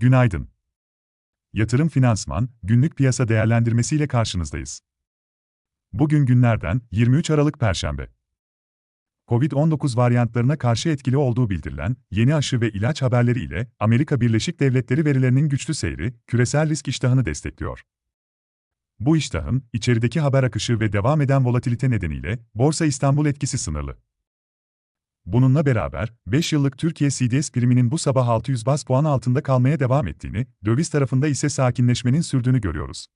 günaydın. Yatırım Finansman, günlük piyasa değerlendirmesiyle karşınızdayız. Bugün günlerden 23 Aralık Perşembe. Covid-19 varyantlarına karşı etkili olduğu bildirilen yeni aşı ve ilaç haberleri ile Amerika Birleşik Devletleri verilerinin güçlü seyri, küresel risk iştahını destekliyor. Bu iştahın, içerideki haber akışı ve devam eden volatilite nedeniyle Borsa İstanbul etkisi sınırlı. Bununla beraber, 5 yıllık Türkiye CDS priminin bu sabah 600 bas puan altında kalmaya devam ettiğini, döviz tarafında ise sakinleşmenin sürdüğünü görüyoruz.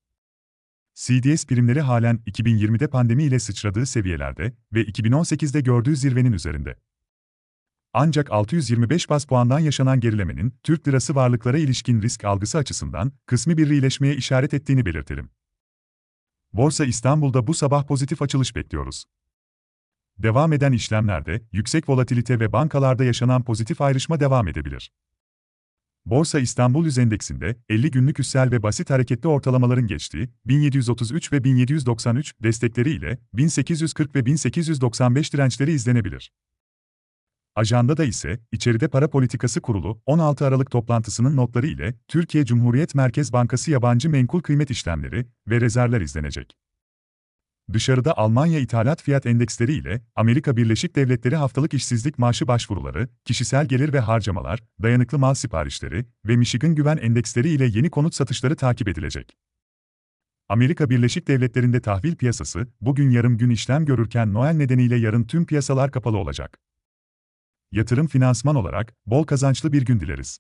CDS primleri halen 2020'de pandemi ile sıçradığı seviyelerde ve 2018'de gördüğü zirvenin üzerinde. Ancak 625 bas puandan yaşanan gerilemenin Türk lirası varlıklara ilişkin risk algısı açısından kısmi bir iyileşmeye işaret ettiğini belirtelim. Borsa İstanbul'da bu sabah pozitif açılış bekliyoruz. Devam eden işlemlerde yüksek volatilite ve bankalarda yaşanan pozitif ayrışma devam edebilir. Borsa İstanbul Yüz Endeksinde 50 günlük üssel ve basit hareketli ortalamaların geçtiği 1733 ve 1793 destekleri ile 1840 ve 1895 dirençleri izlenebilir. Ajandada ise içeride para politikası kurulu 16 Aralık toplantısının notları ile Türkiye Cumhuriyet Merkez Bankası yabancı menkul kıymet işlemleri ve rezervler izlenecek. Dışarıda Almanya ithalat fiyat endeksleri ile Amerika Birleşik Devletleri haftalık işsizlik maaşı başvuruları, kişisel gelir ve harcamalar, dayanıklı mal siparişleri ve Michigan güven endeksleri ile yeni konut satışları takip edilecek. Amerika Birleşik Devletleri'nde tahvil piyasası bugün yarım gün işlem görürken Noel nedeniyle yarın tüm piyasalar kapalı olacak. Yatırım finansman olarak bol kazançlı bir gün dileriz.